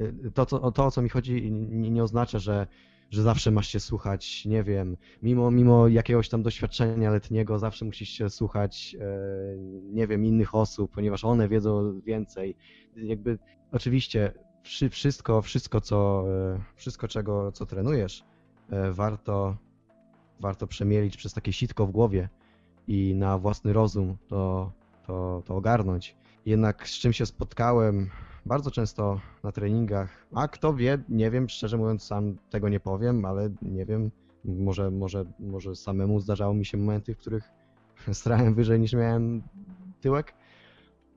e, e, to, co, to o co mi chodzi, nie, nie oznacza, że, że zawsze masz się słuchać, nie wiem, mimo, mimo jakiegoś tam doświadczenia letniego, zawsze musisz się słuchać, e, nie wiem, innych osób, ponieważ one wiedzą więcej. Jakby, oczywiście, wszy- wszystko, wszystko, co, e, wszystko czego, co trenujesz, e, warto, warto przemielić przez takie sitko w głowie i na własny rozum to, to, to ogarnąć. Jednak z czym się spotkałem bardzo często na treningach, a kto wie, nie wiem, szczerze mówiąc sam tego nie powiem, ale nie wiem, może, może, może samemu zdarzało mi się momenty, w których strałem wyżej niż miałem tyłek.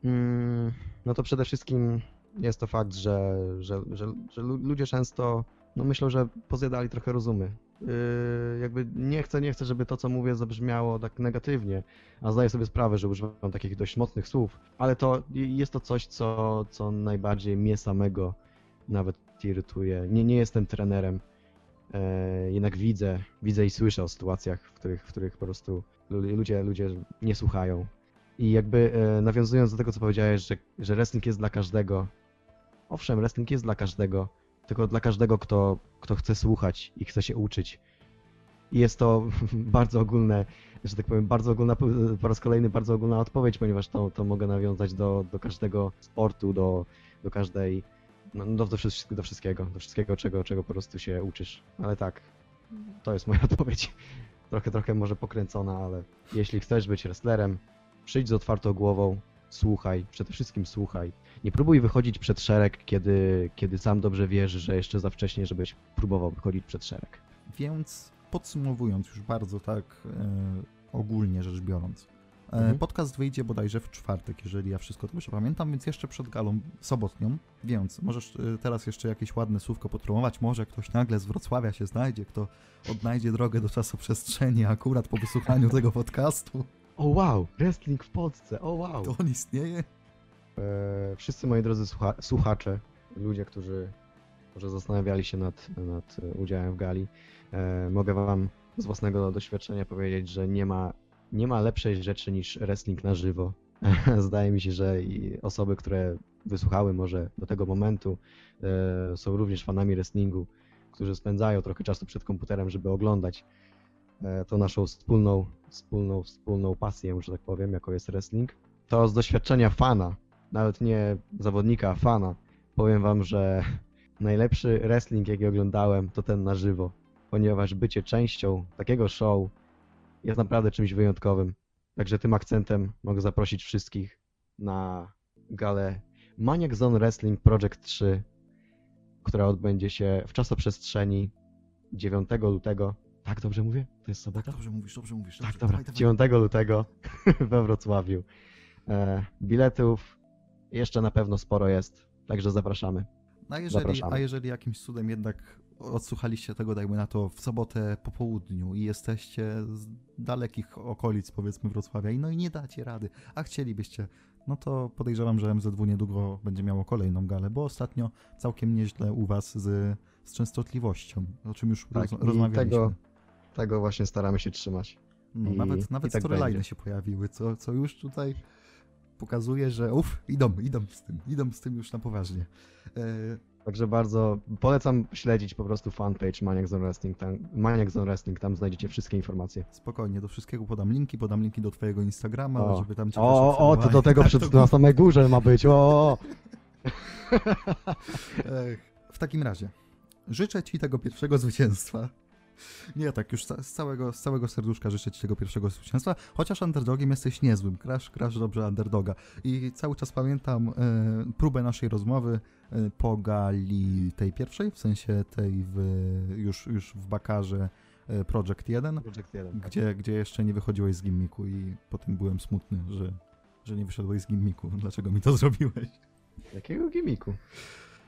Mm, No to przede wszystkim jest to fakt, że, że, że, że lu- ludzie często no myślą, że pozjadali trochę rozumy. Yy, jakby nie chcę, nie chcę, żeby to, co mówię, zabrzmiało tak negatywnie, a zdaję sobie sprawę, że używam takich dość mocnych słów, ale to jest to coś, co, co najbardziej mnie samego nawet irytuje. Nie, nie jestem trenerem, e, jednak widzę, widzę i słyszę o sytuacjach, w których, w których po prostu lu- ludzie, ludzie nie słuchają. I jakby e, nawiązując do tego, co powiedziałeś, że, że wrestling jest dla każdego. Owszem, wrestling jest dla każdego, tylko dla każdego, kto, kto chce słuchać i chce się uczyć. I jest to bardzo ogólne, że tak powiem, bardzo ogólna, po raz kolejny bardzo ogólna odpowiedź, ponieważ to, to mogę nawiązać do, do każdego sportu, do, do każdej no, do, do, wszystkiego, do wszystkiego, do wszystkiego, czego, czego po prostu się uczysz. Ale tak, to jest moja odpowiedź. Trochę, trochę może pokręcona, ale jeśli chcesz być wrestlerem, przyjdź z otwartą głową, słuchaj, przede wszystkim słuchaj. Nie próbuj wychodzić przed szereg, kiedy, kiedy sam dobrze wiesz, że jeszcze za wcześnie, żebyś próbował wychodzić przed szereg. Więc podsumowując już bardzo tak e, ogólnie rzecz biorąc, e, Mhm. podcast wyjdzie bodajże w czwartek, jeżeli ja wszystko dobrze pamiętam, więc jeszcze przed galą sobotnią, więc możesz e, teraz jeszcze jakieś ładne słówko podpromować, może ktoś nagle z Wrocławia się znajdzie, kto odnajdzie drogę do czasoprzestrzeni akurat po wysłuchaniu tego podcastu, O wow, wrestling w Polsce, o wow. to on istnieje. E, wszyscy moi drodzy słucha słuchacze, ludzie, którzy może zastanawiali się nad, nad udziałem w gali, e, mogę wam z własnego doświadczenia powiedzieć, że nie ma, nie ma lepszej rzeczy niż wrestling na żywo. Zdaje mi się, że i osoby, które wysłuchały może do tego momentu, e, są również fanami wrestlingu, którzy spędzają trochę czasu przed komputerem, żeby oglądać e, tą naszą wspólną, wspólną, wspólną pasję, że tak powiem, jaką jest wrestling. To z doświadczenia fana, nawet nie zawodnika, fana, powiem wam, że najlepszy wrestling, jaki oglądałem, to ten na żywo, ponieważ bycie częścią takiego show jest naprawdę czymś wyjątkowym. Także tym akcentem mogę zaprosić wszystkich na galę Maniac Zone Wrestling Project 3, która odbędzie się w czasoprzestrzeni 9 lutego. Tak dobrze mówię? To jest sobota? Dobrze mówisz, dobrze mówisz. Tak, Dobrze. dobra. Dawaj, dawaj. 9 lutego we Wrocławiu. E, biletów jeszcze na pewno sporo jest, także zapraszamy. A jeżeli, Zapraszamy. a jeżeli jakimś cudem jednak odsłuchaliście tego, dajmy na to, w sobotę po południu i jesteście z dalekich okolic, powiedzmy, Wrocławia, i no i nie dacie rady, a chcielibyście, no to podejrzewam, że MZW niedługo będzie miało kolejną galę, bo ostatnio całkiem nieźle u was z, z częstotliwością, o czym już Tak, roz, rozmawialiśmy. tego- Tego właśnie staramy się trzymać. No, i- nawet nawet tak storyline'y będzie. się pojawiły, co, co już tutaj pokazuje, że uff, idą, idą z tym, idą z tym już na poważnie. E, Także bardzo polecam śledzić po prostu fanpage Maniac Zone Wrestling. Tam, Maniac Zone Wrestling, tam znajdziecie wszystkie informacje. Spokojnie, do wszystkiego podam linki, podam linki do twojego Instagrama, O, żeby tam cię O, o, o, to do tego Tak, przed, to- na samej górze ma być. O. Ech, W takim razie, życzę ci tego pierwszego zwycięstwa. Nie, tak już z całego, z całego serduszka życzę ci tego pierwszego zwycięstwa, chociaż underdogiem jesteś niezłym, grasz, grasz dobrze underdoga. I cały czas pamiętam e, próbę naszej rozmowy e, po gali tej pierwszej, w sensie tej w, już, już w Bakarze e, Project 1, Project 1. tak. gdzie, gdzie jeszcze nie wychodziłeś z gimmiku i potem byłem smutny, że, że nie wyszedłeś z gimmiku. Dlaczego mi to zrobiłeś? Jakiego gimiku?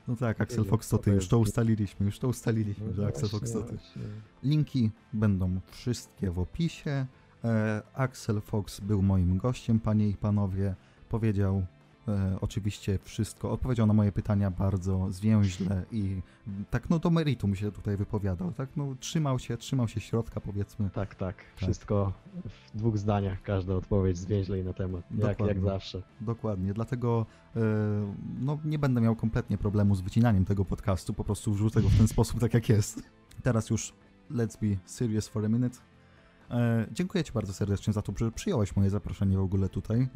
No tak, Axel Fox to ty, już to ustaliliśmy, już to ustaliliśmy, że Axel Fox to ty. Linki będą wszystkie w opisie. E, Axel Fox był moim gościem, panie i panowie. Powiedział e, oczywiście wszystko, odpowiedział na moje pytania bardzo zwięźle i tak no do meritum się tutaj wypowiadał, tak no trzymał się, trzymał się środka powiedzmy. Tak, tak. Wszystko w dwóch zdaniach, każda odpowiedź zwięźlej na temat. Jak, jak zawsze. Dokładnie, dlatego e, no, nie będę miał kompletnie problemu z wycinaniem tego podcastu, po prostu wrzucę go w ten sposób, tak jak jest. Teraz już let's be serious for a minute. E, dziękuję Ci bardzo serdecznie za to, że przyjąłeś moje zaproszenie w ogóle tutaj.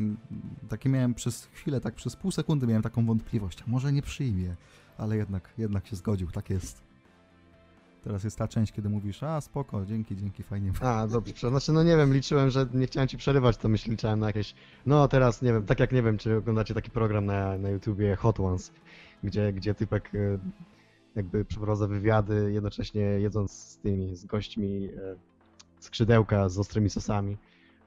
Takie miałem przez chwilę, tak przez pół sekundy miałem taką wątpliwość, może nie przyjmie, ale jednak, jednak się zgodził, tak jest. Teraz jest ta część, kiedy mówisz, a spoko, dzięki, dzięki, fajnie. A, dobrze. Znaczy, no nie wiem, liczyłem, że nie chciałem ci przerywać, to myśl, liczyłem na jakieś. No teraz nie wiem, tak jak nie wiem, czy oglądacie taki program na, na YouTubie Hot Ones, gdzie, gdzie typek e, jakby przeprowadza wywiady, jednocześnie jedząc z tymi, z gośćmi e, skrzydełka z ostrymi sosami.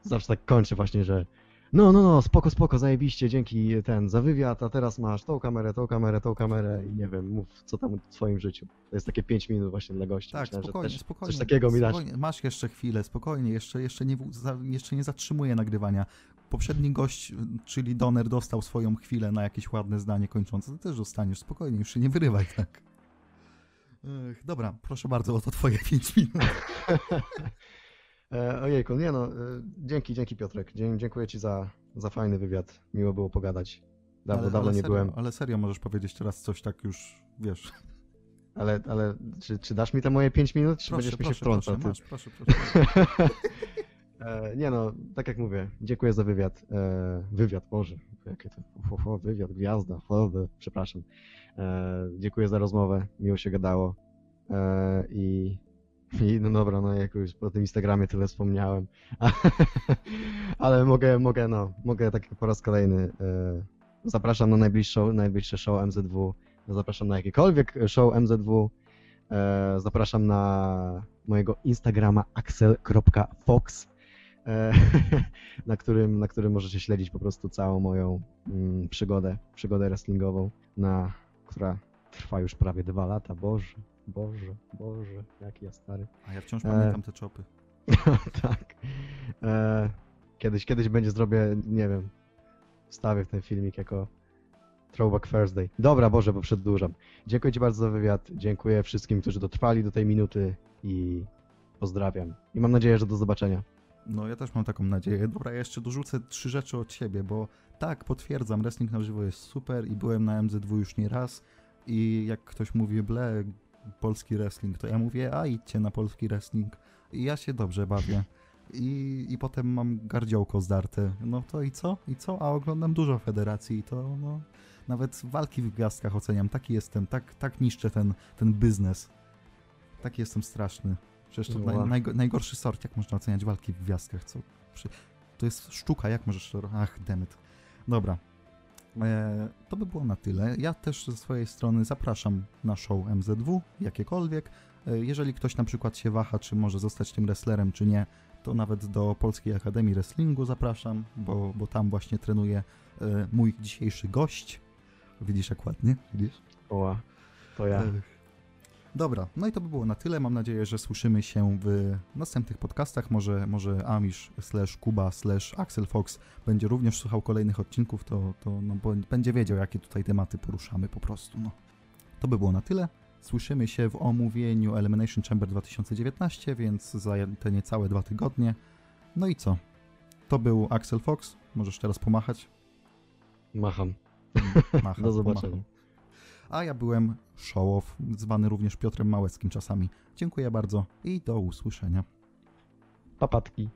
Zawsze tak kończy właśnie, że no, no, no, spoko, spoko, zajebiście, dzięki ten za wywiad, a teraz masz tą kamerę, tą kamerę, tą kamerę i nie wiem, mów co tam w swoim życiu. To jest takie 5 minut właśnie dla gości. Tak, Myślałem, że spokojnie, też spokojnie. Coś takiego mi dasz. Masz jeszcze chwilę, spokojnie, jeszcze, jeszcze, nie, jeszcze nie zatrzymuję nagrywania. Poprzedni gość, czyli Doner, dostał swoją chwilę na jakieś ładne zdanie kończące. Ty też dostaniesz, spokojnie, już się nie wyrywaj tak. Ech, dobra, proszę bardzo, oto twoje 5 minut. E, ojejku, nie no, e, dzięki, dzięki Piotrek. Dzie- dziękuję ci za, za fajny wywiad. Miło było pogadać. Dawno, dawno nie serio, byłem. Ale serio, możesz powiedzieć teraz coś tak już, wiesz. Ale, ale czy, czy dasz mi te moje 5 minut, czy Proszę, będziesz mi się proszę, wtrącał? proszę, masz, proszę, proszę. E, nie no, tak jak mówię, dziękuję za wywiad. Wywiad, Boże, jakie to, o, o, wywiad, gwiazda, o, przepraszam. Dziękuję za rozmowę, miło się gadało. I i no dobra, no jak już po tym Instagramie tyle wspomniałem, ale mogę, mogę, no, mogę tak po raz kolejny. E, zapraszam na najbliższą, najbliższe show MZW, zapraszam na jakikolwiek show MZW, e, zapraszam na mojego Instagrama axel.fox, e, na, którym, na którym możecie śledzić po prostu całą moją mm, przygodę, przygodę wrestlingową, na, która trwa już prawie dwa lata, Boże. Boże, Boże, jaki ja stary. A ja wciąż E. pamiętam te czopy. tak. E, kiedyś, kiedyś będzie zrobię, nie wiem, wstawię w ten filmik jako Throwback Thursday. Dobra, Boże, bo przedłużam. Dziękuję Ci bardzo za wywiad. Dziękuję wszystkim, którzy dotrwali do tej minuty i pozdrawiam. I mam nadzieję, że do zobaczenia. No ja też mam taką nadzieję. Dobra, ja jeszcze dorzucę trzy rzeczy od siebie, bo tak, potwierdzam, wrestling na żywo jest super i byłem na MZ2 już nie raz i jak ktoś mówi, ble, polski wrestling, to ja mówię, a idźcie na polski wrestling i ja się dobrze bawię. I, I potem mam gardziołko zdarte. No to i co? I co? A oglądam dużo federacji i to no... Nawet walki w gwiazdkach oceniam. Taki jestem, tak, tak niszczę ten, ten biznes. Taki jestem straszny. Przecież to naj, najgo- najgorszy sort, jak można oceniać walki w gwiazdkach, co? To jest sztuka, jak możesz... Ach, demet. Dobra. E, to by było na tyle. Ja też ze swojej strony zapraszam na show MZW, jakiekolwiek. E, jeżeli ktoś na przykład się waha, czy może zostać tym wrestlerem, czy nie, to nawet do Polskiej Akademii Wrestlingu zapraszam, bo, bo tam właśnie trenuje e, mój dzisiejszy gość. Widzisz jak ładnie? Widzisz? Oła, to ja. Dobra, no i to by było na tyle. Mam nadzieję, że słyszymy się w następnych podcastach. Może, może Amish slash Kuba slash Axel Fox będzie również słuchał kolejnych odcinków, to, to no, będzie wiedział, jakie tutaj tematy poruszamy po prostu. No. To by było na tyle. Słyszymy się w omówieniu Elimination Chamber 2019, więc za te niecałe dwa tygodnie. No i co? To był Axel Fox. Możesz teraz pomachać. Macham. Macha, Do zobaczenia. pomachał. A ja byłem Showow, zwany również Piotrem Małeckim czasami. Dziękuję bardzo i do usłyszenia. Papatki.